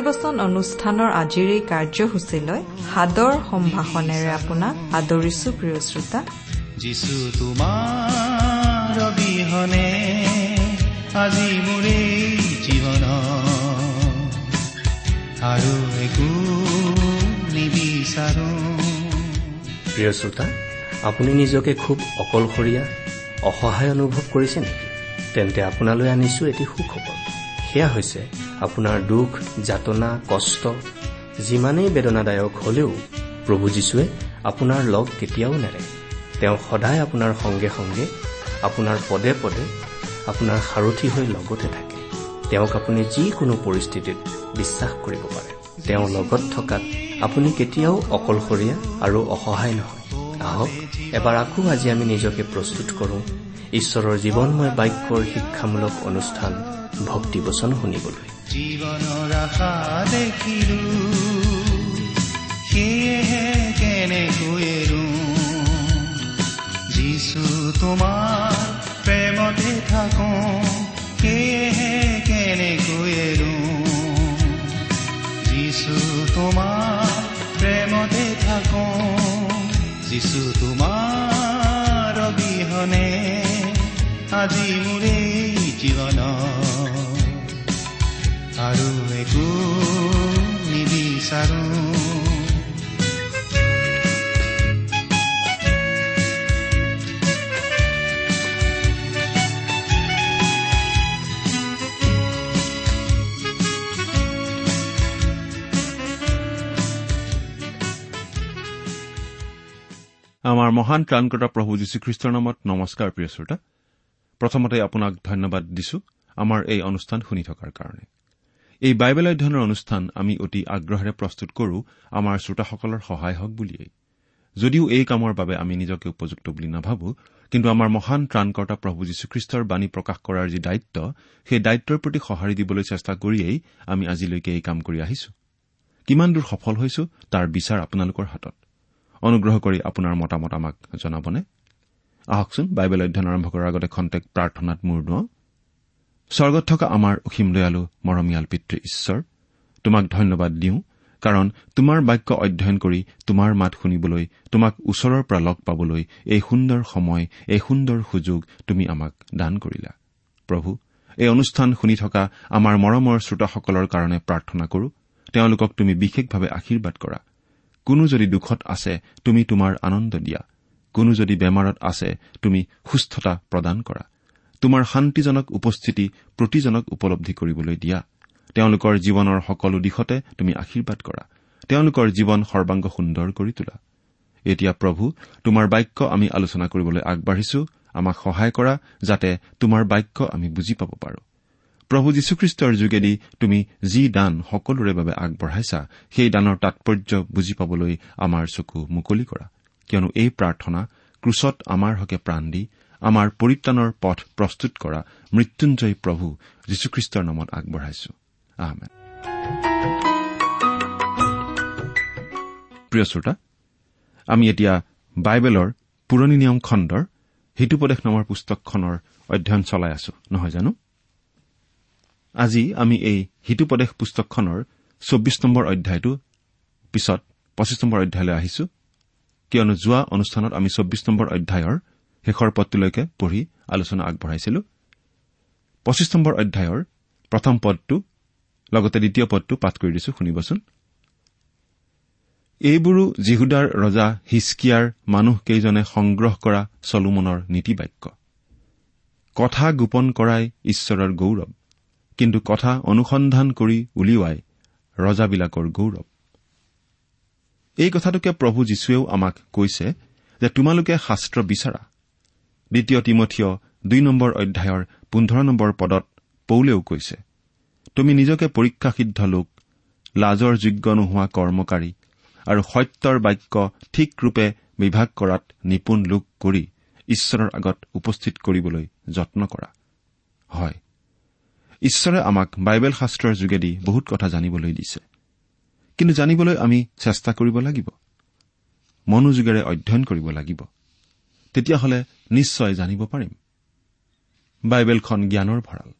ভক্তিবচন অনুষ্ঠানৰ আজিৰ এই কাৰ্যসূচীলৈ সাদৰ সম্ভাষণেৰে আপোনাক আদৰিছো প্ৰিয় শ্ৰোতা। যিছু তোমাৰ অবিহনে আজি মোৰে জীৱন। আৰু একো নিবিচাৰো। প্ৰিয় শ্ৰোতা আপুনি নিজকে খুব অকলশৰীয়া অসহায় অনুভৱ কৰিছে নেকি? তেন্তে আপোনালৈ আনিছো এটি সুখবৰ। সেয়া হৈছে আপোনাৰ দুখ যাতনা কষ্ট। যিমানেই বেদনাদায়ক হলেও প্ৰভু যীশুৱে আপোনাৰ লগ কেতিয়াও নেৰে। তেওঁ সদায় আপোনাৰ সংগে সংগে আপোনাৰ পদে পদে আপোনাৰ সাৰথি হৈ লগতে থাকে। তেওঁক আপুনি যিকোনো পৰিস্থিতিত বিশ্বাস কৰিব পাৰে। তেওঁ লগত থকাত আপুনি কেতিয়াও অকলশৰীয়া আৰু অসহায় নহয়। আহক এবাৰ আকৌ আজি আমি নিজকে প্ৰস্তুত কৰোঁ ঈশ্বৰৰ জীৱনময় বাক্যৰ শিক্ষামূলক অনুষ্ঠান ভক্তিবচন শুনিবলৈ। জীৱনৰ আশা দেখিলো সেয়েহে কেনেকৈ এৰো। যিছু তোমাৰ প্ৰেমতে থাকো সেয়েহে কেনেকৈ এৰো। যিছু তোমাৰ প্ৰেমতে থাকো যিছু তোমাৰ অবিহনে আজি মোৰে জীৱন। আৰু একো নিবিচাৰো। আমাৰ মহান ত্ৰাণকৰ্তা প্ৰভু যীশুখ্ৰীষ্টৰ নামত নমস্কাৰ প্ৰিয় শ্ৰোতা। প্ৰথমতে আপোনাক ধন্যবাদ দিছো আমাৰ এই অনুষ্ঠান শুনি থকাৰ কাৰণে। এই বাইবেল অধ্যয়নৰ অনুষ্ঠান আমি অতি আগ্ৰহেৰে প্ৰস্তুত কৰো আমাৰ শ্ৰোতাসকলৰ সহায় হওক বুলিয়েই। যদিও এই কামৰ বাবে আমি নিজকে উপযুক্ত বুলি নাভাবো কিন্তু আমাৰ মহান ত্ৰাণকৰ্তা প্ৰভু যীশুখ্ৰীষ্টৰ বাণী প্ৰকাশ কৰাৰ যি দায়িত্ব সেই দায়িত্বৰ প্ৰতি সঁহাৰি দিবলৈ চেষ্টা কৰিয়েই আমি আজিলৈকে এই কাম কৰি আহিছো। কিমান দূৰ সফল হৈছো তাৰ বিচাৰ আপোনালোকৰ হাতত। অনুগ্ৰহ কৰি আপোনাৰ মতামত আমাক জনাবনে? আহকচোন বাইবেল অধ্যয়ন আৰম্ভ কৰাৰ আগতে খন্তেক প্ৰাৰ্থনাত মূৰ দুৱাওঁ। স্বৰ্গত থকা আমাৰ অসীম দয়ালু মৰমীয়াল পিতৃ ঈশ্বৰ তোমাক ধন্যবাদ দিওঁ কাৰণ তোমাৰ বাক্য অধ্যয়ন কৰি তোমাৰ মাত শুনিবলৈ তোমাক ওচৰৰ পৰা লগ পাবলৈ এই সুন্দৰ সময় এই সুন্দৰ সুযোগ তুমি আমাক দান কৰিলা। প্ৰভু এই অনুষ্ঠান শুনি থকা আমাৰ মৰমৰ শ্ৰোতাসকলৰ কাৰণে প্ৰাৰ্থনা কৰো। তেওঁলোকক তুমি বিশেষভাৱে আশীৰ্বাদ কৰা। কোনো যদি দুখত আছে তুমি তোমাৰ আনন্দ দিয়া। কোনো যদি বেমাৰত আছে তুমি সুস্থতা প্ৰদান কৰা। তোমাৰ শান্তিজনক উপস্থিতি প্ৰতিজনক উপলব্ধি কৰিবলৈ দিয়া। তেওঁলোকৰ জীৱনৰ সকলো দিশতে তুমি আশীৰ্বাদ কৰা। তেওঁলোকৰ জীৱন সৰ্বাংগ সুন্দৰ কৰি তোলা। এতিয়া প্ৰভু তোমাৰ বাক্য আমি আলোচনা কৰিবলৈ আগবাঢ়িছো। আমাক সহায় কৰা যাতে তোমাৰ বাক্য আমি বুজি পাব পাৰো। প্ৰভু যীশুখ্ৰীষ্টৰ যোগেদি তুমি যি দান সকলোৰে বাবে আগবঢ়াইছা সেই দানৰ তাৎপৰ্য বুজি পাবলৈ আমাৰ চকু মুকলি কৰা। কিয়নো এই প্ৰাৰ্থনা ক্ৰুচত আমাৰ হকে প্ৰাণ দি আমাৰ পৰিত্ৰাণৰ পথ প্ৰস্তুত কৰা মৃত্যুঞ্জয়ী প্ৰভু যীশুখ্ৰীষ্টৰ নামত আগবঢ়াইছো। প্ৰিয় শ্ৰোতা আমি এতিয়া বাইবেলৰ পুৰণি নিয়ম খণ্ডৰ হিতুপদেশ নামৰ পুস্তকখনৰ অধ্যয়ন চলাই আছো নহয় জানো? আজি আমি এই হিতুপদেশ পুস্তকখনৰ চৌব্বিছ নম্বৰ অধ্যায়টো পিছত পঁচিছ নম্বৰ অধ্যায়লৈ আহিছো। কিয়নো যোৱা অনুষ্ঠানত আমি চৌব্বিছ নম্বৰ অধ্যায়ৰ শেষৰ পদটোলৈকে পঢ়ি আলোচনা আগবঢ়াইছিলো। পঁচিছ নম্বৰ অধ্যায়ৰ প্ৰথম পদটো লগতে দ্বিতীয় পদটো পাঠ কৰি দিছো শুনিবচোন। এইবোৰো জিহুদাৰ ৰজা হিচকিয়াৰ মানুহকেইজনে সংগ্ৰহ কৰা চলোমনৰ নীতি বাক্য কথা গোপন কৰাই ঈশ্বৰৰ গৌৰৱ কিন্তু কথা অনুসন্ধান কৰি উলিওৱাই ৰজাবিলাকৰ গৌৰৱ। এই কথাটোকে প্ৰভু যীশুৱেও আমাক কৈছে যে তোমালোকে শাস্ত্ৰ বিচাৰা। দ্বিতীয় তিমঠিয় দুই নম্বৰ অধ্যায়ৰ পোন্ধৰ নম্বৰ পদত পৌলেও কৈছে তুমি নিজকে পৰীক্ষাসিদ্ধ লোক লাজৰ যোগ্য নোহোৱা কৰ্মকাৰী আৰু সত্যৰ বাক্য ঠিকৰূপে বিভাগ কৰাত নিপুণ লোক কৰি ঈশ্বৰৰ আগত উপস্থিত কৰিবলৈ যত্ন কৰা। হয় ঈশ্বৰে আমাক বাইবেল শাস্ত্ৰৰ যোগেদি বহুত কথা জানিবলৈ দিছে। কিন্তু জানিবলৈ আমি চেষ্টা কৰিব লাগিব। মনোযোগেৰে অধ্যয়ন কৰিব লাগিব। তেতিয়াহ'লে নিশ্চয় জানিব পাৰিম। বাইবেলখন জ্ঞানৰ ভঁৰাল।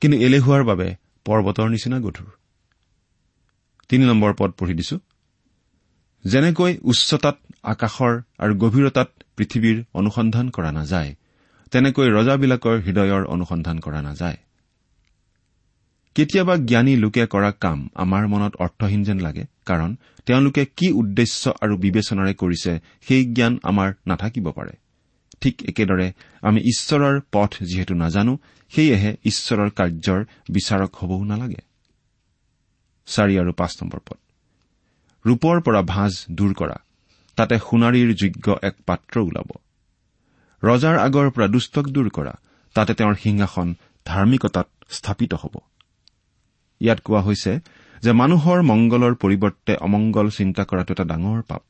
কিন্তু এলেহুৱাৰ বাবে পৰ্বতৰ নিচিনা গধুৰ। তিনি নম্বৰ পদ পঢ়ি দিছো। যেনেকৈ উচ্চতাত আকাশৰ আৰু গভীৰতাত পৃথিৱীৰ অনুসন্ধান কৰা নাযায় তেনেকৈ ৰজাবিলাকৰ হৃদয়ৰ অনুসন্ধান কৰা নাযায়। কেতিয়াবা জ্ঞানী লোকে কৰা কাম আমাৰ মনত অৰ্থহীন যেন লাগে কাৰণ তেওঁলোকে কি উদ্দেশ্য আৰু বিবেচনাৰে কৰিছে সেই জ্ঞান আমাৰ নাথাকিব পাৰে। ঠিক একেদৰে আমি ঈশ্বৰৰ পথ যিহেতু নাজানো সেয়েহে ঈশ্বৰৰ কাৰ্যৰ বিচাৰক হবও নালাগে। ৰূপৰ পৰা ভাঁজ দূৰ কৰা তাতে সোণাৰীৰ যোগ্য এক পাত্ৰ ওলাব। ৰজাৰ আগৰ পৰা দুষ্টক দূৰ কৰা তাতে তেওঁৰ সিংহাসন ধাৰ্মিকতাত স্থাপিত হ'ব। ইয়াত কোৱা হৈছে যে মানুহৰ মংগলৰ পৰিৱৰ্তে অমংগল চিন্তা কৰাটো এটা ডাঙৰ পাপ।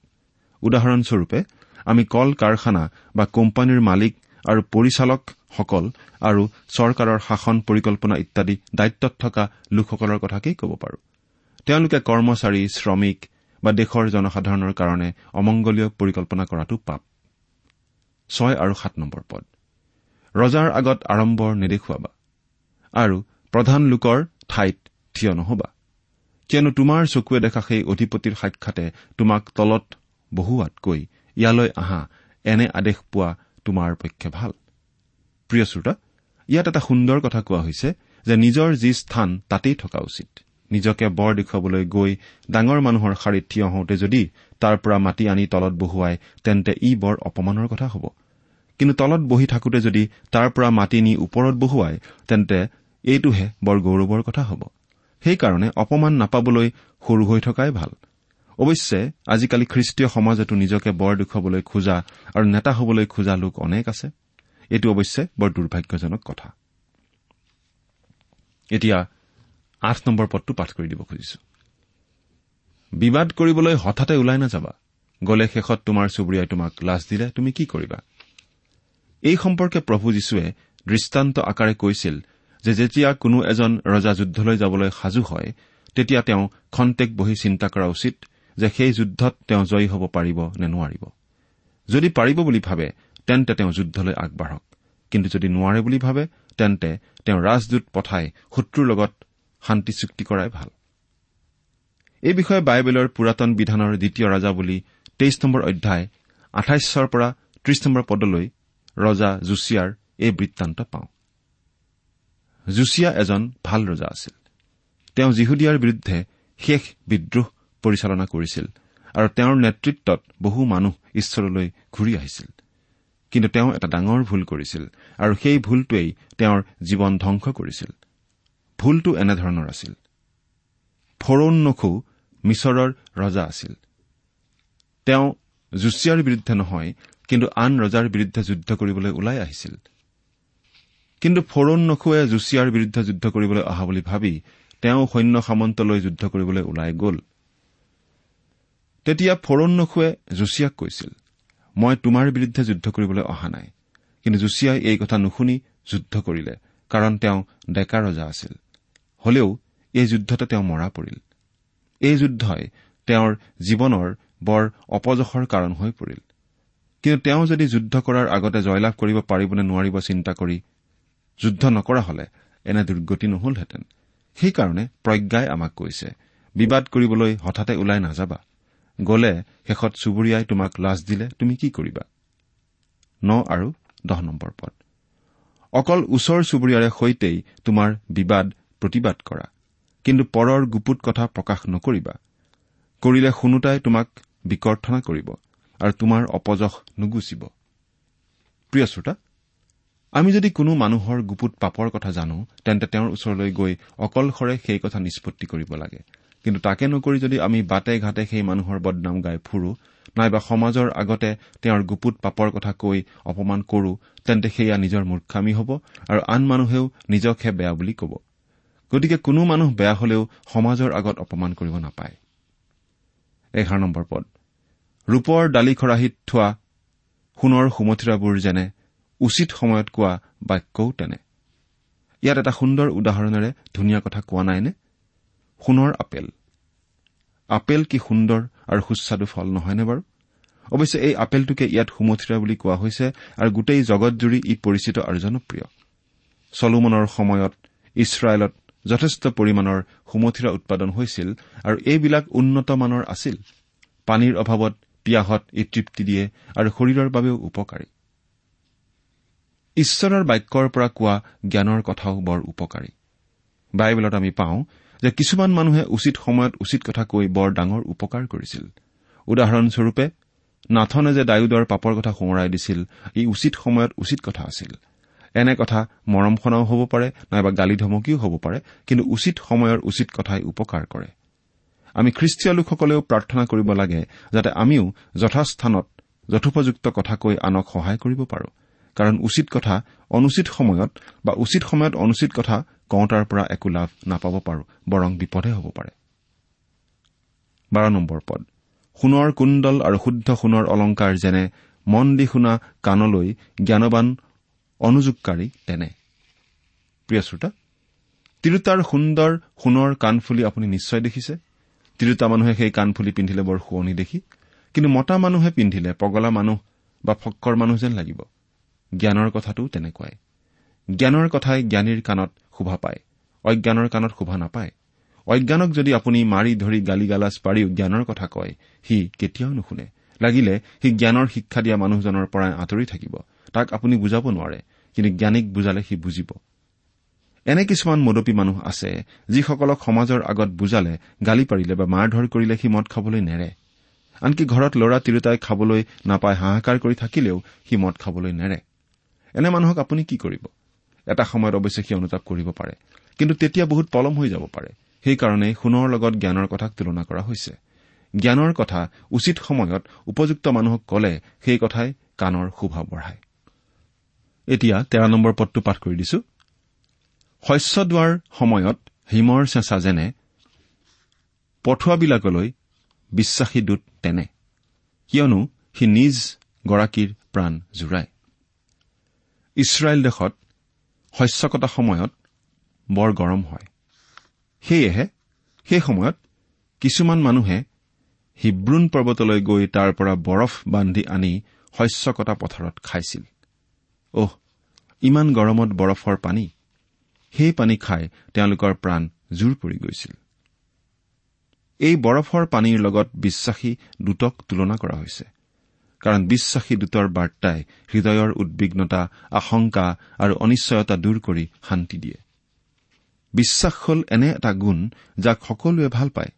উদাহৰণস্বৰূপে আমি কল কাৰখানা বা কোম্পানীৰ মালিক আৰু পৰিচালকসকল আৰু চৰকাৰৰ শাসন পৰিকল্পনা ইত্যাদি দায়িত্বত থকা লোকসকলৰ কথাকেই ক'ব পাৰো? তেওঁলোকে কৰ্মচাৰী শ্ৰমিক বা দেশৰ জনসাধাৰণৰ কাৰণে অমংগলীয় পৰিকল্পনা কৰাটো পাপ। ছয় আৰু সাত নম্বৰ পদ। ৰজাৰ আগত আড়ম্বৰ নেদেখুৱাবা। আৰু প্ৰধান লোকৰ ঠাইত থিয় নহবা? কিয়নো তোমাৰ চকুৱে দেখা সেই অধিপতিৰ সাক্ষাতে তোমাক তলত বহুৱাতকৈ ইয়ালৈ আহা এনে আদেশ পোৱা তোমাৰ পক্ষে ভাল। প্ৰিয় শ্ৰোতা ইয়াত এটা সুন্দৰ কথা কোৱা হৈছে যে নিজৰ যি স্থান তাতেই থকা উচিত। নিজকে বৰ দেখুৱাবলৈ গৈ ডাঙৰ মানুহৰ শাৰীত থিয় হওঁতে যদি তাৰ পৰা মাতি আনি তলত বহুৱাই তেন্তে ই বৰ অপমানৰ কথা হ'ব। কিন্তু তলত বহি থাকোতে যদি তাৰ পৰা মাতি নি ওপৰত বহুৱাই তেন্তে এইটোহে বৰ গৌৰৱৰ কথা হ'ব। সেইকাৰণে অপমান নাপাবলৈ সৰু হৈ থকাই ভাল। অৱশ্যে আজিকালি খ্ৰীষ্টীয় সমাজতো নিজকে বৰ দেখুৱাবলৈ খোজা আৰু নেতা হবলৈ খোজা লোক অনেক আছে। এইটো অৱশ্যে বৰ দুৰ্ভাগ্যজনক কথা। বিবাদ কৰিবলৈ হঠাতে ওলাই নাযাবা। গলে শেষত তোমাৰ চুবুৰীয়াই তোমাক লাজ দিলে তুমি কি কৰিবা? এই সম্পৰ্কে প্ৰভু যীশুৱে দৃষ্টান্ত আকাৰে কৈছিল যে যেতিয়া কোনো এজন ৰজা যুদ্ধলৈ যাবলৈ সাজু হয় তেতিয়া তেওঁ খন্তেক বহি চিন্তা কৰা উচিত যে সেই যুদ্ধত তেওঁ জয়ী হ'ব পাৰিব নে নোৱাৰিব। যদি পাৰিব বুলি ভাবে তেন্তে তেওঁ যুদ্ধলৈ আগবাঢ়ক। কিন্তু যদি নোৱাৰে বুলি ভাবে তেন্তে তেওঁ ৰাজদূত পঠাই শত্ৰুৰ লগত শান্তি চুক্তি কৰাই ভাল। এই বিষয়ে বাইবেলৰ পুৰাতন বিধানৰ দ্বিতীয় ৰজা বুলি তেইছ নম্বৰ অধ্যায় আঠাইছৰ পৰা ত্ৰিশ নম্বৰ পদলৈ ৰজা জুছিয়াৰ এই বৃত্তান্ত পাওঁ। জুছিয়া এজন ভাল ৰজা আছিল। তেওঁ জিহুদিয়াৰ বিৰুদ্ধে শেষ বিদ্ৰোহ পৰিচালনা কৰিছিল আৰু তেওঁৰ নেতৃত্বত বহু মানুহ ঈশ্বৰলৈ ঘূৰি আহিছিল। কিন্তু তেওঁ এটা ডাঙৰ ভুল কৰিছিল আৰু সেই ভুলটোৱেই তেওঁৰ জীৱন ধ্বংস কৰিছিল। ভুলটো এনেধৰণৰ আছিল। ফৰৌন নখু মিছৰৰ ৰজা আছিল। তেওঁ জুছিয়াৰ বিৰুদ্ধে নহয় কিন্তু আন ৰজাৰ বিৰুদ্ধে যুদ্ধ কৰিবলৈ ওলাই আহিছিল। কিন্তু ফৰৌন নখুৱে জুছিয়াৰ বিৰুদ্ধে যুদ্ধ কৰিবলৈ অহা বুলি ভাবি তেওঁ সৈন্য সামন্তলৈ যুদ্ধ কৰিবলৈ ওলাই গ'ল। তেতিয়া ফৰৌন নখুৱে জুছিয়াক কৈছিল মই তোমাৰ বিৰুদ্ধে যুদ্ধ কৰিবলৈ অহা নাই কিন্তু জুছিয়াই এই কথা নুশুনি যুদ্ধ কৰিলে কাৰণ তেওঁ ডেকা ৰজা আছিল। হলেও এই যুদ্ধতে তেওঁ মৰা পৰিল। এই যুদ্ধই তেওঁৰ জীৱনৰ বৰ অপযশৰ কাৰণ হৈ পৰিল। কিন্তু তেওঁ যদি যুদ্ধ কৰাৰ আগতে জয়লাভ কৰিব পাৰিব নে নোৱাৰিব চিন্তা কৰি যুদ্ধ নকৰা হলে এনে দুৰ্গতি নহলহেঁতেন। সেইকাৰণে প্ৰজ্ঞাই আমাক কৈছে বিবাদ কৰিবলৈ হঠাতে ওলাই নাযাবা। গলে শেষত চুবুৰীয়াই তোমাক লাজ দিলে তুমি কি কৰিবা? ন আৰু দহ নম্বৰ পদ। অকল ওচৰ চুবুৰীয়াৰে সৈতেই তোমাৰ বিবাদ প্ৰতিবাদ কৰা কিন্তু পৰৰ গুপুত কথা প্ৰকাশ নকৰিবা। কৰিলে শুনোতাই তোমাক বিকৰ্থনা কৰিব আৰু তোমাৰ অপযশ নুগুচিব। প্ৰিয় শ্ৰোতা আমি যদি কোনো মানুহৰ গুপুত পাপৰ কথা জানো তেন্তে তেওঁৰ ওচৰলৈ গৈ অকলশৰে সেই কথা নিষ্পত্তি কৰিব লাগে। কিন্তু তাকে নকৰি যদি আমি বাটে ঘাটে সেই মানুহৰ বদনাম গাই ফুৰো নাইবা সমাজৰ আগতে তেওঁৰ গুপুত পাপৰ কথা কৈ অপমান কৰো তেন্তে সেয়া নিজৰ মূৰ্খামী হ'ব আৰু আন মানুহেও নিজকহে বেয়া বুলি ক'ব। গতিকে কোনো মানুহ বেয়া হলেও সমাজৰ আগত অপমান কৰিব নাপায়। ৰূপৰ দালি খৰাহীত থোৱা সোণৰ সুমথিৰাবোৰ যেনে উচিত সময়ত কোৱা বাক্যও তেনে। ইয়াত এটা সুন্দৰ উদাহৰণেৰে ধুনীয়া কথা কোৱা নাইনে? সোণৰ আপেল। আপেল কি সুন্দৰ আৰু সুস্বাদু ফল নহয়নে বাৰু? অৱশ্যে এই আপেলটোকে ইয়াত সুমথিৰা বুলি কোৱা হৈছে আৰু গোটেই জগতজুৰি ই পৰিচিত আৰু জনপ্ৰিয়। চলোমনৰ সময়ত ইছৰাইলত যথেষ্ট পৰিমাণৰ সুমথিৰা উৎপাদন হৈছিল আৰু এইবিলাক উন্নত মানৰ আছিল। পানীৰ অভাৱত পিয়াহত ই তৃপ্তি দিয়ে আৰু শৰীৰৰ বাবেও উপকাৰী। ঈশ্বৰৰ বাক্যৰ পৰা কোৱা জ্ঞানৰ কথাও বৰ উপকাৰী। বাইবেলত আমি পাওঁ যে কিছুমান মানুহে উচিত সময়ত উচিত কথা কৈ বৰ ডাঙৰ উপকাৰ কৰিছিল। উদাহৰণস্বৰূপে নাথনে যে ডায়ুদৰ পাপৰ কথা সোঁৱৰাই দিছিল ই উচিত সময়ত উচিত কথা আছিল। এনে কথা মৰমখনাও হ'ব পাৰে নাইবা গালি ধমকিও হ'ব পাৰে কিন্তু উচিত সময়ৰ উচিত কথাই উপকাৰ কৰে। আমি খ্ৰীষ্টীয় লোকসকলেও প্ৰাৰ্থনা কৰিব লাগে যাতে আমিও যথাস্থানত যথোপযুক্ত কথা কৈ আনক সহায় কৰিব পাৰোঁ। কাৰণ উচিত কথা অনুচিত সময়ত বা উচিত সময়ত অনুচিত কথা কওঁতাৰ পৰা একো লাভ নাপাব পাৰো বৰং বিপদহে হ'ব পাৰে। সোণৰ কুণ্ডল আৰু শুদ্ধ সোণৰ অলংকাৰ যেনে মন দি শুনা কাণলৈ জ্ঞানবান অনুযোগকাৰী তেনে। প্ৰিয় শ্ৰোতা তিৰোতাৰ সুন্দৰ সোণৰ কাণফুলি আপুনি নিশ্চয় দেখিছে। তিৰোতা মানুহে সেই কাণফুলি পিন্ধিলে বৰ শুৱনি দেখি কিন্তু মতা মানুহে পিন্ধিলে পগলা মানুহ বা ফক্কৰ মানুহ যেন লাগিব। জ্ঞানৰ কথাটো তেনেকুৱাই। জ্ঞানৰ কথাই জ্ঞানীৰ কাণত শোভা পায় অজ্ঞানৰ কাণত শোভা নাপায়। অজ্ঞানক যদি আপুনি মাৰি ধৰি গালি গালাজ পাৰিও জ্ঞানৰ কথা কয় সি কেতিয়াও নুশুনে। লাগিলে সি জ্ঞানৰ শিক্ষা দিয়া মানুহজনৰ পৰাই আঁতৰি থাকিব। তাক আপুনি বুজাব নোৱাৰে কিন্তু জ্ঞানীক বুজালে সি বুজিব। এনে কিছুমান মদপী মানুহ আছে যিসকলক সমাজৰ আগত বুজালে গালি পাৰিলে বা মাৰ ধৰ কৰিলে সি মদ খাবলৈ নেৰে। আনকি ঘৰত ল'ৰা তিৰোতাই খাবলৈ নাপাই হাহাকাৰ কৰি থাকিলেও সি মদ খাবলৈ নেৰে। এনে মানুহক আপুনি কি কৰিব? এটা সময়ত অৱশ্যে সি অনুতাপ কৰিব পাৰে। কিন্তু তেতিয়া বহুত পলম হৈ যাব পাৰে। সেইকাৰণে সোণৰ লগত জ্ঞানৰ কথাক তুলনা কৰা হৈছে। জ্ঞানৰ কথা উচিত সময়ত উপযুক্ত মানুহক কলে সেই কথাই কাণৰ শোভা বঢ়ায়। এতিয়া তেৰ নম্বৰ পদটো পাঠ কৰি দিছো। শস্য দোৱাৰ সময়ত হিমৰ চেঁচা যেনে পঠুৱাবিলাকলৈ বিশ্বাসী দূত তেনে। কিয়নো সি নিজ গৰাকীৰ প্ৰাণ জোৰায় ইছৰাইল দেশত শস্য কটা সময়ত বৰ গৰম হয়। সেয়েহে সেই সময়ত কিছুমান মানুহে হিব্ৰুণ পৰ্বতলৈ গৈ তাৰ পৰা বৰফ বান্ধি আনি শস্য কটা পথাৰত খাইছিল। অহ ইমান গৰমত বৰফৰ পানী। সেই পানী খাই তেওঁলোকৰ প্ৰাণ জোৰ পৰি গৈছিল। এই বৰফৰ পানীৰ লগত বিশ্বাসী দূতক তুলনা কৰা হৈছে। কাৰণ বিশ্বাসী দূতৰ বাৰ্তাই হৃদয়ৰ উদ্বিগ্নতা আশংকা আৰু অনিশ্চয়তা দূৰ কৰি শান্তি দিয়ে। বিশ্বাস হ'ল এনে এটা গুণ যাক সকলোৱে ভাল পায়।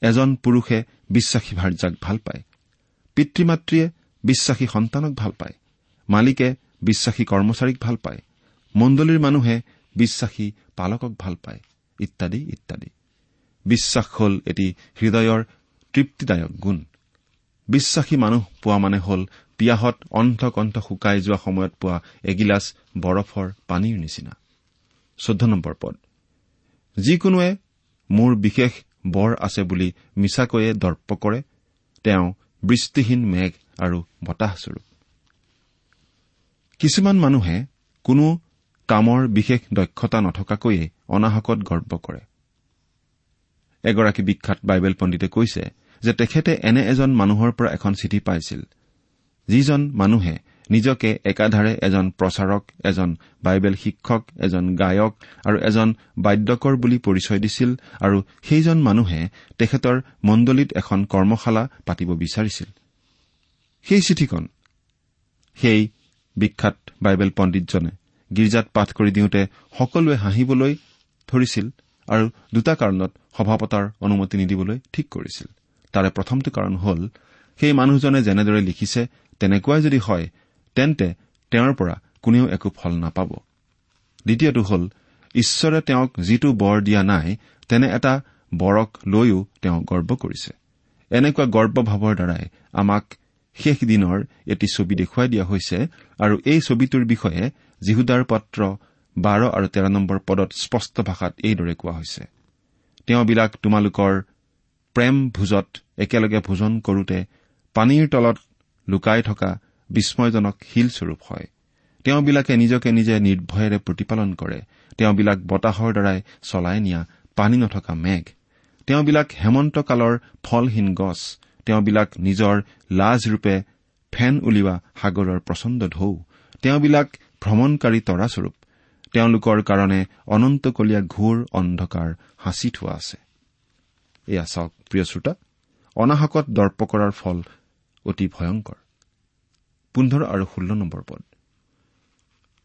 এজন পুৰুষে বিশ্বাসী ভাৰ্যাক ভাল পায়। পিতৃ মাতৃয়ে বিশ্বাসী সন্তানক ভাল পায়। মালিকে বিশ্বাসী কৰ্মচাৰীক ভাল পায়। মণ্ডলীৰ মানুহে বিশ্বাসী পালকক ভাল পায়। ইত্যাদি ইত্যাদি। বিশ্বাস হ'ল এটি হৃদয়ৰ তৃপ্তিদায়ক গুণ। বিশ্বাসী মানুহ পোৱা মানে হ'ল পিয়াহত অন্ধ কণ্ঠ শুকাই যোৱা সময়ত পোৱা এগিলাচ বৰফৰ পানীৰ নিচিনা। পদ। যিকোনোৱে মোৰ বিশেষ বৰ আছে বুলি মিছাকৈয়ে দৰ্প কৰে তেওঁ বৃষ্টিহীন মেঘ আৰু বতাহস্বৰূপ কিছুমান মানুহে কোনো কামৰ বিশেষ দক্ষতা নথকাকৈয়ে অনাহকত গৰ্ব কৰে। এগৰাকী বিখ্যাত বাইবেল পণ্ডিতে কৈছে যে তেখেতে এনে এজন মানুহৰ পৰা এখন চিঠি পাইছিল। যিজন মানুহে নিজকে একাধাৰে এজন প্ৰচাৰক এজন বাইবেল শিক্ষক এজন গায়ক আৰু এজন বাদ্যকৰ বুলি পৰিচয় দিছিল আৰু সেইজন মানুহে তেখেতৰ মণ্ডলীত এখন কৰ্মশালা পাতিব বিচাৰিছিল। সেই চিঠিখন সেই বিখ্যাত বাইবেল পণ্ডিতজনে গীৰ্জাত পাঠ কৰি দিওঁতে সকলোৱে হাঁহিবলৈ ধৰিছিল আৰু দুটা কাৰণত সভা পতাৰ অনুমতি নিদিবলৈ ঠিক কৰিছিল। তাৰে প্ৰথমটো কাৰণ হ'ল সেই মানুহজনে যেনেদৰে লিখিছে তেনেকুৱাই যদি হয় তেন্তে তেওঁৰ পৰা কোনেও একো ফল নাপাব। দ্বিতীয়টো হ'ল ঈশ্বৰে তেওঁক যিটো বৰ দিয়া নাই তেনে এটা বৰক লৈও তেওঁ গৰ্ব কৰিছে। এনেকুৱা গৰ্বভাৱৰ দ্বাৰাই আমাক শেষ দিনৰ এটি ছবি দেখুৱাই দিয়া হৈছে আৰু এই ছবিটোৰ বিষয়ে জিহুদাৰ পত্ৰ বাৰ আৰু তেৰ নম্বৰ পদত স্পষ্ট ভাষাত এইদৰে কোৱা হৈছে। তেওঁবিলাক তোমালোকৰ প্ৰেম ভোজত একেলগে ভোজন কৰোতে পানীৰ তলত লুকাই থকা বিস্ময়জনক শিলস্বৰূপ হয়। তেওঁবিলাকে নিজকে নিজে নিৰ্ভয়েৰে প্ৰতিপালন কৰে। তেওঁবিলাক বতাহৰ দ্বাৰাই চলাই নিয়া পানী নথকা মেঘ। তেওঁবিলাক হেমন্ত কালৰ ফলহীন গছ। তেওঁবিলাক নিজৰ লাজৰূপে ফেন উলিওৱা সাগৰৰ প্ৰচণ্ড ঢৌ। তেওঁবিলাক ভ্ৰমণকাৰী তৰাস্বৰূপ। তেওঁলোকৰ কাৰণে অনন্তকলীয়া ঘোৰ অন্ধকাৰ সাঁচি থোৱা আছে। এয়া চাওক প্ৰিয় শ্ৰোতা অনাহকত দৰ্প কৰাৰ ফল অতি ভয়ংকৰ। পোন্ধৰ আৰু ষোল্ল নম্বৰ পদ।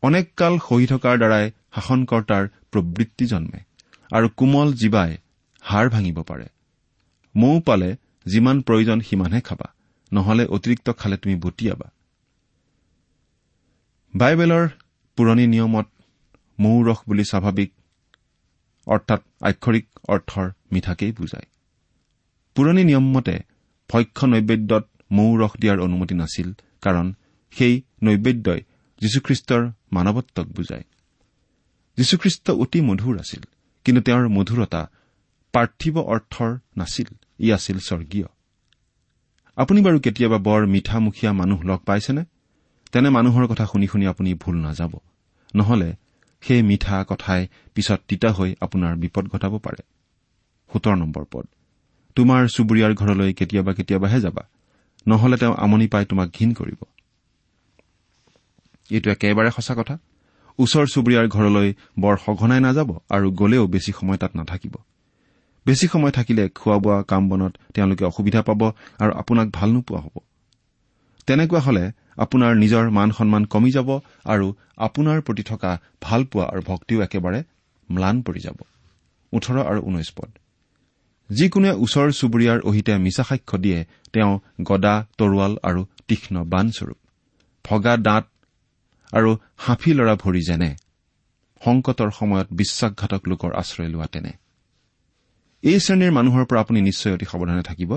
অনেক কাল সহি থকাৰ দ্বাৰাই শাসনকৰ্তাৰ প্ৰবৃত্তি জন্মে আৰু কোমল জীৱাই হাড় ভাঙিব পাৰে। মৌ পালে যিমান প্ৰয়োজন সিমানহে খাবা নহলে অতিৰিক্ত খালে তুমি বটিয়াবা বাইবেলৰ পুৰণি নিয়মত মৌ ৰস বুলি স্বাভাৱিক অৰ্থাৎ আক্ষৰিক অৰ্থৰ মিঠাকেই বুজায়। পুৰণি নিয়ম মতে ভক্ষ নৈবেদ্যত মৌ ৰস দিয়াৰ অনুমতি নাছিল কাৰণ সেই নৈবেদ্যই যীশুখ্ৰীষ্টৰ মানৱত্বক বুজায়। যীশুখ্ৰীষ্ট অতি মধুৰ আছিল কিন্তু তেওঁৰ মধুৰতা পাৰ্থিৱ অৰ্থৰ নাছিল ই আছিল স্বৰ্গীয়। আপুনি বাৰু কেতিয়াবা বৰ মিঠামুখীয়া মানুহ লগ পাইছেনে? তেনে মানুহৰ কথা শুনি শুনি আপুনি ভুল নাযাব। নহলে সেই মিঠা কথাই পিছত তিতা হৈ আপোনাৰ বিপদ ঘটাব পাৰে। সোতৰ নম্বৰ পদ। তোমাৰ চুবুৰীয়াৰ ঘৰলৈ কেতিয়াবা কেতিয়াবাহে যাবা। নহলে তেওঁ আমনি পাই তোমাক ঘীন কৰিব। এইটো একেবাৰে সঁচা কথা। ওচৰ চুবুৰীয়াৰ ঘৰলৈ বৰ সঘনাই নাযাব আৰু গলেও বেছি সময় তাত নাথাকিব। বেছি সময় থাকিলে খোৱা বোৱা কাম বনত তেওঁলোকে অসুবিধা পাব আৰু আপোনাক ভাল নোপোৱা হ'ব। তেনেকুৱা হলে আপোনাৰ নিজৰ মান সন্মান কমি যাব আৰু আপোনাৰ প্ৰতি থকা ভালপোৱা আৰু ভক্তিও একেবাৰে ম্লান পৰি যাব। ওঠৰ আৰু ঊনৈশ পদ। যিকোনোৱে ওচৰ চুবুৰীয়াৰ অহিতে মিছা সাক্ষ্য দিয়ে তেওঁ গদা তৰোৱাল আৰু তীক্ষ্ণ বানস্বৰূপ ভগা দাঁত আৰু হাঁফি লৰা ভৰি যেনে সংকটৰ সময়ত বিশ্বাসঘাতক লোকৰ আশ্ৰয় লোৱা তেনে। এই শ্ৰেণীৰ মানুহৰ পৰা আপুনি নিশ্চয় অতি সাৱধানে থাকিব।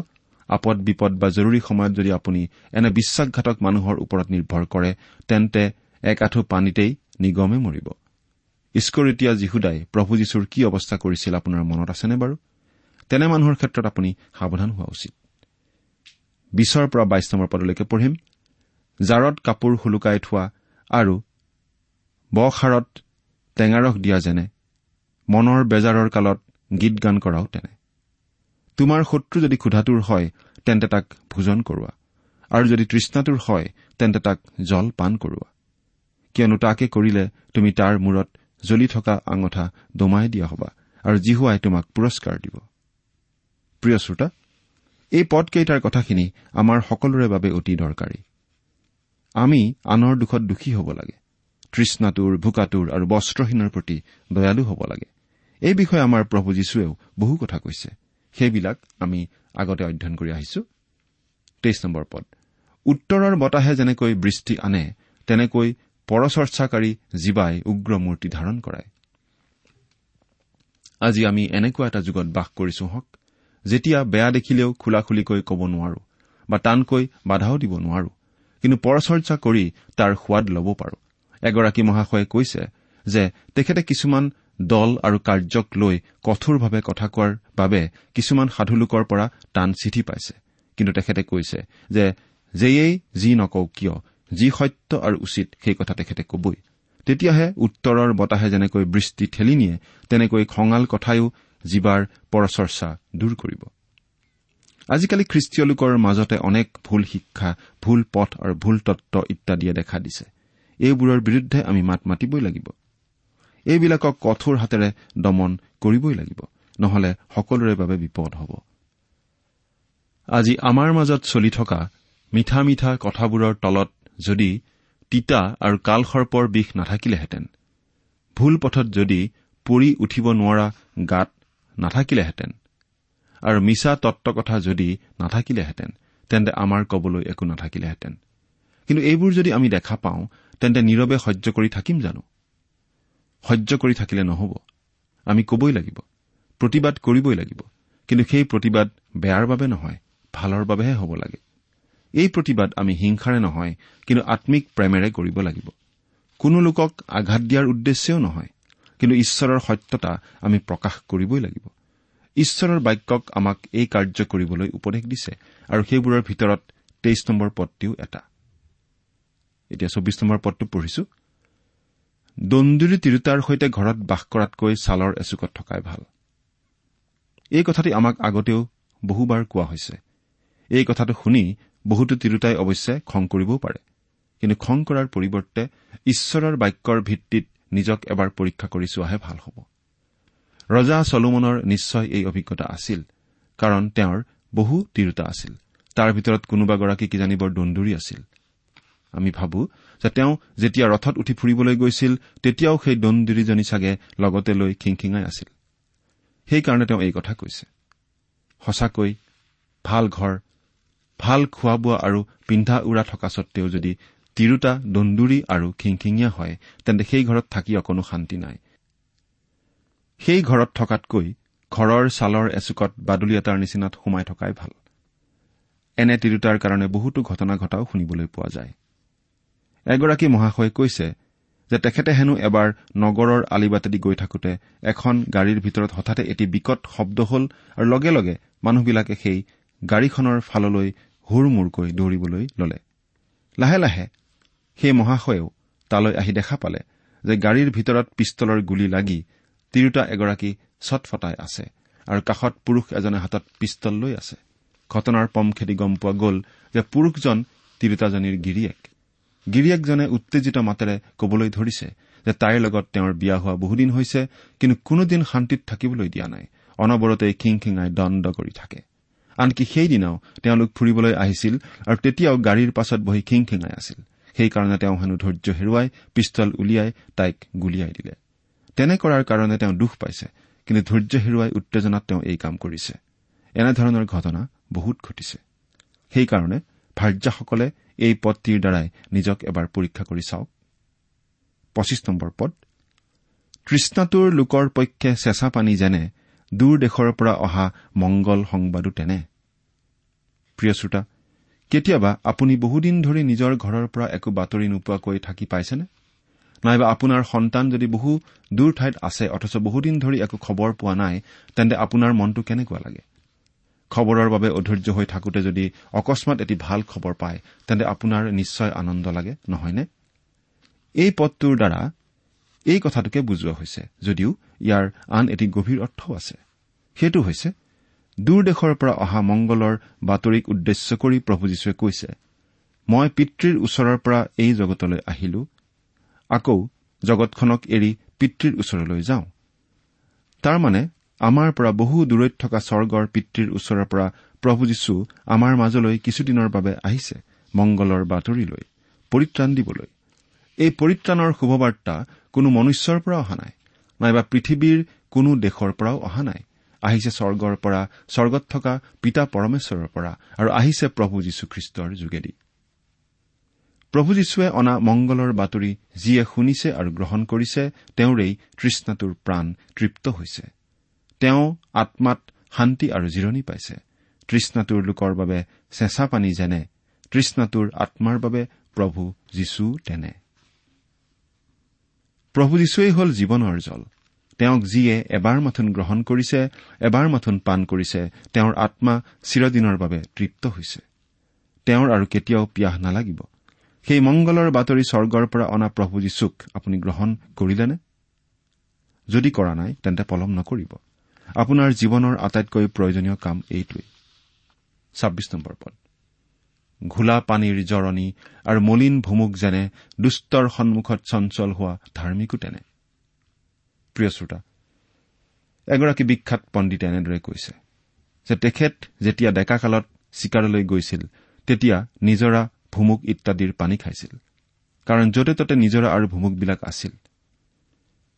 আপদ বিপদ বা জৰুৰী সময়ত যদি আপুনি এনে বিশ্বাসঘাতক মানুহৰ ওপৰত নিৰ্ভৰ কৰে তেন্তে এক আঁঠু পানীতেই নিগমে মৰিব। ইস্কৰিতীয়া যীশুদাই প্ৰভু যীশুৰ কি অৱস্থা কৰিছিল আপোনাৰ মনত আছেনে বাৰু? তেনে মানুহৰ ক্ষেত্ৰত আপুনি সাৱধান হোৱা উচিত। বিছৰ পৰা বাইছ নম্বৰ পদলৈকে পঢ়িম জাৰত কাপোৰ শুলুকাই থোৱা আৰু বসাৰত টেঙাৰস দিয়া যেনে মনৰ বেজাৰৰ কালত গীত গান কৰাও তেনে। তোমাৰ শত্ৰু যদি ক্ষুধাটোৰ হয় তেন্তে তাক ভোজন কৰোৱা। আৰু যদি তৃষ্ণাটোৰ হয় তেন্তে তাক জল পান কৰোৱা। কিয়নো তাকে কৰিলে তুমি তাৰ মূৰত জ্বলি থকা আঙঠা দমাই দিয়া হবা আৰু জিহুৱাই তোমাক পুৰস্কাৰ দিব। প্ৰিয় শ্ৰোতা এই পদকেইটাৰ কথাখিনি আমাৰ সকলোৰে বাবে অতি দৰকাৰী। আমি আনৰ দুখত দুখী হ'ব লাগে তৃষ্ণাটোৰ ভোকাটোৰ আৰু বস্ত্ৰহীনৰ প্ৰতি দয়ালু হ'ব লাগে। এই বিষয়ে আমাৰ প্ৰভু যীশুৱেও বহু কথা কৈছে। সেইবিলাক আমি আগতে অধ্যয়ন কৰি আহিছো। পদ। উত্তৰৰ বতাহে যেনেকৈ বৃষ্টি আনে তেনেকৈ পৰচৰ্চাকাৰী জীৱাই উগ্ৰ মূৰ্তি ধাৰণ কৰায়। আজি আমি এনেকুৱা এটা যুগত বাস কৰিছো হওক যেতিয়া বেয়া দেখিলেও খোলা খুলিকৈ ক'ব নোৱাৰো বা টানকৈ বাধাও দিব নোৱাৰো কিন্তু পৰচৰ্চা কৰি তাৰ সোৱাদ ল'ব পাৰো। এগৰাকী মহাশয়ে কৈছে যে তেখেতে কিছুমান দল আৰু কাৰ্যক লৈ কঠোৰভাৱে কথা কোৱাৰ বাবে কিছুমান সাধুলোকৰ পৰা টান চিঠি পাইছে। কিন্তু তেখেতে কৈছে যে যেয়েই যি নকওঁ কিয় যি সত্য আৰু উচিত সেই কথা তেখেতে কবই। তেতিয়াহে উত্তৰৰ বতাহে যেনেকৈ বৃষ্টি ঠেলি নিয়ে তেনেকৈ খঙাল কথায়ো জীৱাৰ পৰচৰ্চা দূৰ কৰিব। আজিকালি খ্ৰীষ্টীয় লোকৰ মাজতে অনেক ভুল শিক্ষা ভুল পথ আৰু ভুল তত্ব ইত্যাদিয়ে দেখা দিছে। এইবোৰৰ বিৰুদ্ধে আমি মাত মাতিবই লাগিব। এইবিলাকক কঠোৰ হাতেৰে দমন কৰিবই লাগিব। নহলে সকলোৰে বাবে বিপদ হ'ব। আজি আমাৰ মাজত চলি থকা মিঠা মিঠা কথাবোৰৰ তলত যদি তিতা আৰু কালসৰ্পৰ বিষ নাথাকিলেহেঁতেন ভুল পথত যদি পৰি উঠিব নোৱাৰা গাত নাথাকিলেহেঁতেন। আৰু মিছা তত্ব কথা যদি নাথাকিলেহেঁতেন তেন্তে আমাৰ কবলৈ একো নাথাকিলেহেঁতেন। কিন্তু এইবোৰ যদি আমি দেখা পাওঁ তেন্তে নীৰৱে সহ্য কৰি থাকিম জানো? সহ্য কৰি থাকিলে নহ'ব। আমি কবই লাগিব প্ৰতিবাদ কৰিবই লাগিব। কিন্তু সেই প্ৰতিবাদ বেয়াৰ বাবে নহয় ভালৰ বাবেহে হ'ব লাগে। এই প্ৰতিবাদ আমি হিংসাৰে নহয় কিন্তু আম্মিক প্ৰেমেৰে কৰিব লাগিব। কোনো লোকক আঘাত দিয়াৰ উদ্দেশ্যেও নহয়। কিন্তু ঈশ্বৰৰ সত্যতা আমি প্ৰকাশ কৰিবই লাগিব। ঈশ্বৰৰ বাক্যক আমাক এই কাৰ্য কৰিবলৈ উপদেশ দিছে আৰু সেইবোৰৰ ভিতৰত তেইছ নম্বৰ পদটিও এটা। এতিয়া চৌবিছ নম্বৰ পদটো পঢ়িছো। দন্দুৰী তিৰোতাৰ সৈতে ঘৰত বাস কৰাতকৈ ছালৰ এচুকত থকাই ভাল। এই কথাটি আমাক আগতেও বহুবাৰ কোৱা হৈছে। এই কথাটো শুনি বহুতো তিৰোতাই অৱশ্যে খং কৰিবও পাৰে। কিন্তু খং কৰাৰ পৰিৱৰ্তে ঈশ্বৰৰ বাক্যৰ ভিত্তিত নিজক এবাৰ পৰীক্ষা কৰি চোৱাহে ভাল হ'ব। ৰজা চলোমনৰ নিশ্চয় এই অভিজ্ঞতা আছিল কাৰণ তেওঁৰ বহু তিৰোতা আছিল। তাৰ ভিতৰত কোনোবাগৰাকী কিজানি বৰ দন্দুৰী আছিল। আমি ভাবো যে তেওঁ যেতিয়া ৰথত উঠি ফুৰিবলৈ গৈছিল তেতিয়াও সেই দন্দুৰীজনী চাগে লগতে লৈ খিংখিঙাই আছিল। সেইকাৰণে তেওঁ এই কথা কৈছে। সঁচাকৈ ভাল ঘৰ ভাল খোৱা বোৱা আৰু পিন্ধা উৰা থকা স্বত্তেও যদি তিৰোতা দন্দুৰী আৰু খিংখিঙীয়া হয় তেন্তে সেই ঘৰত থাকি অকণো শান্তি নাই। সেই ঘৰত থকাতকৈ ঘৰৰ ছালৰ এচুকত বাদুলি এটাৰ নিচিনাত সোমাই থকাই ভাল। এনে তিৰোতাৰ কাৰণে বহুতো ঘটনা ঘটাও শুনিবলৈ পোৱা যায়। এগৰাকী মহাশয়ে কৈছে যে তেখেতে হেনো এবাৰ নগৰৰ আলিবাটেদি গৈ থাকোতে এখন গাড়ীৰ ভিতৰত হঠাতে এটি বিকট শব্দ হ'ল আৰু লগে লগে মানুহবিলাকে সেই গাড়ীখনৰ ফাললৈ হুৰ মূৰকৈ দৌৰিবলৈ ললে। লাহে লাহে সেই মহাশয়েও তালৈ আহি দেখা পালে যে গাড়ীৰ ভিতৰত পিষ্টলৰ গুলী লাগি তিৰোতা এগৰাকী ছটফটাই আছে আৰু কাষত পুৰুষ এজনে হাতত পিষ্টল লৈ আছে। ঘটনাৰ পম খেদি গম পোৱা গ'ল যে পুৰুষজন তিৰোতাজনীৰ গিৰিয়েক। গিৰিয়েকজনে উত্তেজিত মাতেৰে কবলৈ ধৰিছে যে তাইৰ লগত তেওঁৰ বিয়া হোৱা বহুদিন হৈছে কিন্তু কোনোদিন শান্তিত থাকিবলৈ দিয়া নাই। অনবৰতে খিংখিঙাই দণ্ড কৰি থাকে। আনকি সেইদিনাও তেওঁলোক ফুৰিবলৈ আহিছিল আৰু তেতিয়াও গাড়ীৰ পাছত বহি খিংখিঙাই আছিল। সেইকাৰণে তেওঁ হেনো ধৈৰ্য হেৰুৱাই পিষ্টল উলিয়াই তাইক গুলিয়াই দিলে। তেনে কৰাৰ কাৰণে তেওঁ দুখ পাইছে কিন্তু ধৈৰ্য হেৰুৱাই উত্তেজনাত তেওঁ এই কাম কৰিছে। এনেধৰণৰ ঘটনা বহুত ঘটিছে। সেইকাৰণে ভাৰ্যাসকলে এই পদটিৰ দ্বাৰাই নিজক এবাৰ পৰীক্ষা কৰি চাওক। পদ। তৃষ্ণাটোৰ লোকৰ পক্ষে চেঁচা পানী যেনে দূৰ দেশৰ পৰা অহা মংগল সংবাদো তেনে। প্ৰিয় শ্ৰোতা কেতিয়াবা আপুনি বহুদিন ধৰি নিজৰ ঘৰৰ পৰা একো বাতৰি নোপোৱাকৈ থাকি পাইছেনে? নাইবা আপোনাৰ সন্তান যদি বহু দূৰ ঠাইত আছে অথচ বহুদিন ধৰি একো খবৰ পোৱা নাই তেন্তে আপোনাৰ মনটো কেনেকুৱা লাগে? খবৰৰ বাবে অধৈৰ্য হৈ থাকোতে যদি অকস্মাত এটি ভাল খবৰ পায় তেন্তে আপোনাৰ নিশ্চয় আনন্দ লাগে নহয়নে? এই পদটোৰ দ্বাৰা এই কথাটোকে বুজোৱা হৈছে যদিও ইয়াৰ আন এটি গভীৰ অৰ্থও আছে। সেইটো হৈছে দূৰ দেশৰ পৰা অহা মংগলৰ বাতৰিক উদ্দেশ্য কৰি প্ৰভু যীশুৱে কৈছে মই পিতৃৰ ওচৰৰ পৰা এই জগতলৈ আহিলো। আকৌ জগতখনক এৰি পিতৃৰ ওচৰলৈ যাওঁ। তাৰমানে আমাৰ পৰা বহু দূৰৈত থকা স্বৰ্গৰ পিতৃৰ ওচৰৰ পৰা প্ৰভু যীশু আমাৰ মাজলৈ কিছুদিনৰ বাবে আহিছে মংগলৰ বাতৰিলৈ পৰিত্ৰাণ দিবলৈ। এই পৰিত্ৰাণৰ শুভবাৰ্তা কোনো মনুষ্যৰ পৰা অহা নাই নাইবা পৃথিৱীৰ কোনো দেশৰ পৰাও অহা নাই। আহিছে স্বৰ্গৰ পৰা স্বৰ্গত থকা পিতা পৰমেশ্বৰৰ পৰা আৰু আহিছে প্ৰভু যীশুখ্ৰীষ্টৰ যোগেদি। প্ৰভু যীশুৱে অনা মংগলৰ বাতৰি যিয়ে শুনিছে আৰু গ্ৰহণ কৰিছে তেওঁৰেই তৃষ্ণাটোৰ প্ৰাণ তৃপ্ত হৈছে। তেওঁ আত্মাত শান্তি আৰু জিৰণি পাইছে। তৃষ্ণাটোৰ লোকৰ বাবে চেঁচা পানী যেনে তৃষ্ণাটোৰ আত্মাৰ বাবে প্ৰভু যীশু তেনে। প্ৰভু যীশুৱেই হ'ল জীৱনৰ জল। তেওঁক যিয়ে এবাৰ মাথোন গ্ৰহণ কৰিছে এবাৰ মাথোন পাণ কৰিছে তেওঁৰ আত্মা চিৰদিনৰ বাবে তৃপ্ত হৈছে। তেওঁৰ আৰু কেতিয়াও পিয়াহ নালাগিব। সেই মংগলৰ বাতৰি স্বৰ্গৰ পৰা অনা প্ৰভু যীশুক আপুনি গ্ৰহণ কৰিলেনে? যদি কৰা নাই তেন্তে পলম নকৰিব। আপোনাৰ জীৱনৰ আটাইতকৈ প্ৰয়োজনীয় কাম এইটোৱেই। ঘোলা পানীৰ জৰণি আৰু মলিন ভুমুক যেনে দুষ্টৰ সন্মুখত চঞ্চল হোৱা ধাৰ্মিকো তেনে। প্ৰিয় শ্ৰোতা এগৰাকী বিখ্যাত পণ্ডিতে এনেদৰে কৈছে যে তেখেত যেতিয়া ডেকাকালত চিকাৰলৈ গৈছিল তেতিয়া নিজৰা ভুমুক ইত্যাদিৰ পানী খাইছিল। কাৰণ য'তে ত'তে নিজৰা আৰু ভুমুকবিলাক আছিল।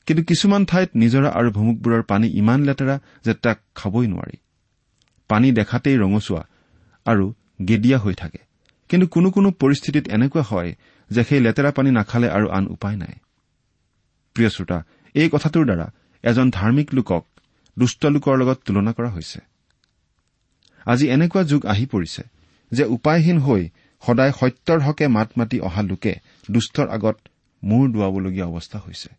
কিন্তু কিছুমান ঠাইত নিজৰা আৰু ভুমুকবোৰৰ পানী ইমান লেতেৰা যে তাক খাবই নোৱাৰি। পানী দেখাতেই ৰঙচুৱা আৰু গেদিয়া হৈ থাকে। কিন্তু কোনো কোনো পৰিস্থিতিত এনেকুৱা হয় যে সেই লেতেৰা পানী নাখালে আৰু আন উপায় নাই। প্ৰিয় শ্ৰোতা এই কথাটোৰ দ্বাৰা এজন ধাৰ্মিক লোকক দুষ্ট লোকৰ লগত তুলনা কৰা হৈছে। আজি এনেকুৱা যুগ আহি পৰিছে যে উপায়হীন হৈ সদায় সত্যৰ হকে মাত মাতি অহা লোকে দুষ্টৰ আগত মূৰ দোৱাবলগীয়া অৱস্থা হৈছে।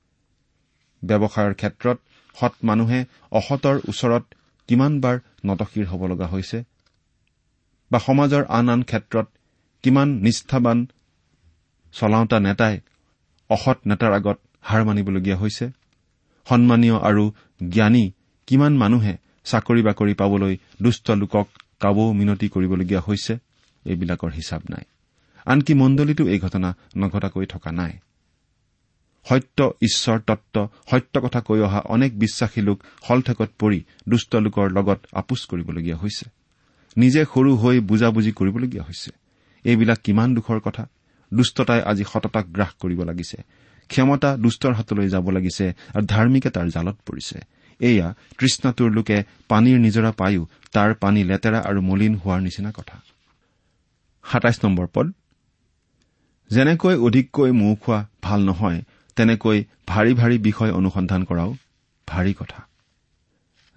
ব্যৱসায়ৰ ক্ষেত্ৰত সৎ মানুহে অসতৰ ওচৰত কিমানবাৰ নতশিৰ হ'ব লগা হৈছে বা সমাজৰ আন আন ক্ষেত্ৰত কিমান নিষ্ঠাবান চলাওঁতা নেতাই অসৎ নেতাৰ আগত হাৰ মানিবলগীয়া হৈছে? সন্মানীয় আৰু জ্ঞানী কিমান মানুহে চাকৰি বাকৰি পাবলৈ দুষ্ট লোকক কাবৌ মিনতি কৰিবলগীয়া হৈছে? এইবিলাকৰ হিচাপ নাই। আনকি মণ্ডলীতো এই ঘটনা নঘটাকৈ থকা নাই। সত্য ঈশ্বৰ তত্ব সত্য কথা কৈ অহা অনেক বিশ্বাসী লোক হলঠেকত পৰি দুষ্ট লোকৰ লগত আপোচ কৰিবলগীয়া হৈছে। নিজে সৰু হৈ বুজাবুজি কৰিবলগীয়া হৈছে। এইবিলাক কিমান দুখৰ কথা? দুষ্টতাই আজি সততাক গ্ৰাস কৰিব লাগিছে। ক্ষমতা দুষ্টৰ হাতলৈ যাব লাগিছে আৰু ধাৰ্মিকতাৰ জালত পৰিছে। এয়া তৃষ্ণাটোৰ লোকে পানীৰ নিজৰা পায়ো তাৰ পানী লেতেৰা আৰু মলিন হোৱাৰ নিচিনা কথা। যেনেকৈ অধিককৈ মৌ খোৱা ভাল নহয় তেনেকৈ ভাৰী ভাৰী বিষয় অনুসন্ধান কৰাও ভাৰী কথা।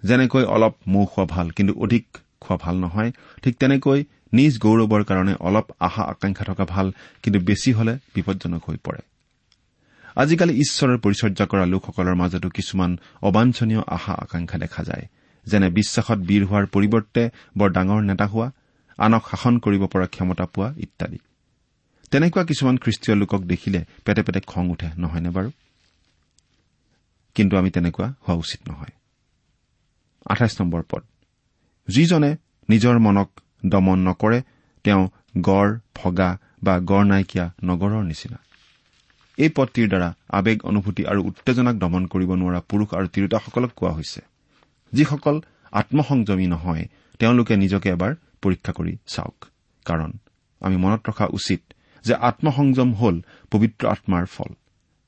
যেনেকৈ অলপ মৌ খোৱা ভাল কিন্তু অধিক খোৱা ভাল নহয় ঠিক তেনেকৈ নিজ গৌৰৱৰ কাৰণে অলপ আশা আকাংক্ষা থকা ভাল কিন্তু বেছি হলে বিপদজনক হৈ পৰে। আজিকালি ঈশ্বৰৰ পৰিচৰ্যা কৰা লোকসকলৰ মাজতো কিছুমান অবাঞ্ছনীয় আশা আকাংক্ষা দেখা যায়। যেনে বিশ্বাসত বীৰ হোৱাৰ পৰিৱৰ্তে বৰ ডাঙৰ নেতা হোৱা আনক শাসন কৰিব পৰা ক্ষমতা পোৱা ইত্যাদি। তেনেকুৱা কিছুমান খ্ৰীষ্টীয় লোকক দেখিলে পেটে পেটে খং উঠে নহয়নে বাৰু? কিন্তু আমি তেনেকুৱা হোৱা উচিত নহয়। পদ। যিজনে নিজৰ মনক দমন নকৰে তেওঁ গড় ভগা বা গড় নাইকিয়া নগৰৰ নিচিনা। এই পদটিৰ দ্বাৰা আৱেগ অনুভূতি আৰু উত্তেজনাক দমন কৰিব নোৱাৰা পুৰুষ আৰু তিৰোতাসকলক কোৱা হৈছে। যিসকল আত্মসংযমী নহয় তেওঁলোকে নিজকে এবাৰ পৰীক্ষা কৰি চাওক। কাৰণ আমি মনত ৰখা উচিত যে আত্মসংযম হল পবিত্ৰ আত্মাৰ ফল।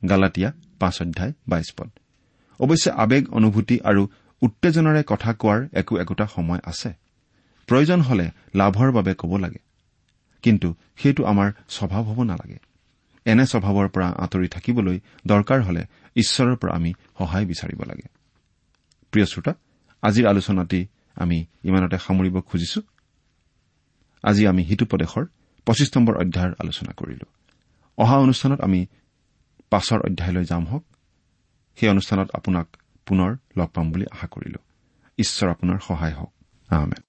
গালাটীয়া পাঁচ অধ্যায় বাইছ পদ। অৱশ্যে আৱেগ অনুভূতি আৰু উত্তেজনাৰে কথা কোৱাৰ একো একোটা সময় আছে। প্ৰয়োজন হলে লাভৰ বাবে ক'ব লাগে। কিন্তু সেইটো আমাৰ স্বভাৱ হ'ব নালাগে। এনে স্বভাৱৰ পৰা আঁতৰি থাকিবলৈ দৰকাৰ হলে ঈশ্বৰৰ পৰা আমি সহায় বিচাৰিব লাগে। প্ৰিয় শ্ৰোতা আজিৰ আলোচনাটি আমি ইমানতে সামৰিব খুজিছো। আজি আমি সিটোপদেশৰ পঁচিছ নম্বৰ অধ্যায়ৰ আলোচনা কৰিলো। অহা অনুষ্ঠানত আমি পাছৰ অধ্যায়লৈ যাম হওক। সেই অনুষ্ঠানত আপোনাক পুনৰ লগ পাম বুলি আশা কৰিলো। ঈশ্বৰ আপোনাৰ সহায় হওক। প্ৰিয়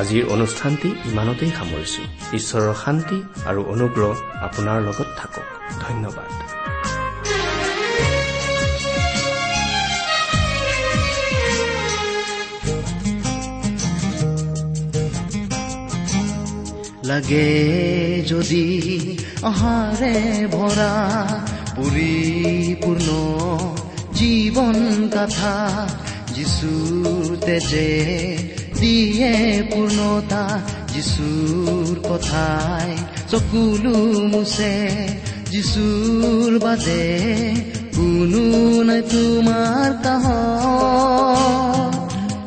আজিৰ অনুষ্ঠানটি ইমানতেই সামৰিছো। ঈশ্বৰৰ শান্তি আৰু অনুগ্ৰহ আপোনাৰ লগত থাকক। ধন্যবাদ। লাগে যদি অহাৰে ভৰা পৰিপূৰ্ণ জীৱন কথা যিচুৰ তেজে দিয়ে পূৰ্ণতা যিচুৰ কথাই চকুলো মুছে। যিচুৰ বাদে কোনো নাই তোমাৰ কাহ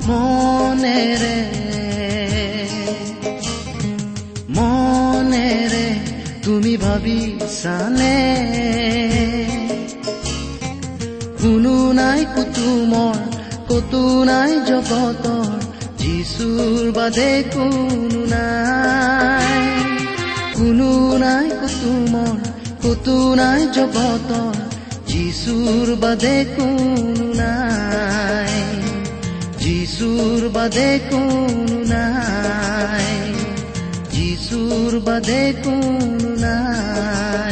মনেৰে। মনেৰে তুমি ভাবিছানে? কোনো নাই কুতুমৰ কতো নাই জগতৰ যিচুৰ বাদে কোনো নাই। কোনো নাই কুতুমৰ কতো নাই জগতৰ যিচুৰ বাদে কোনো নাই। যিচুৰ বাদে কোনো নাই। যিচুৰ বাদে কোনো নাই।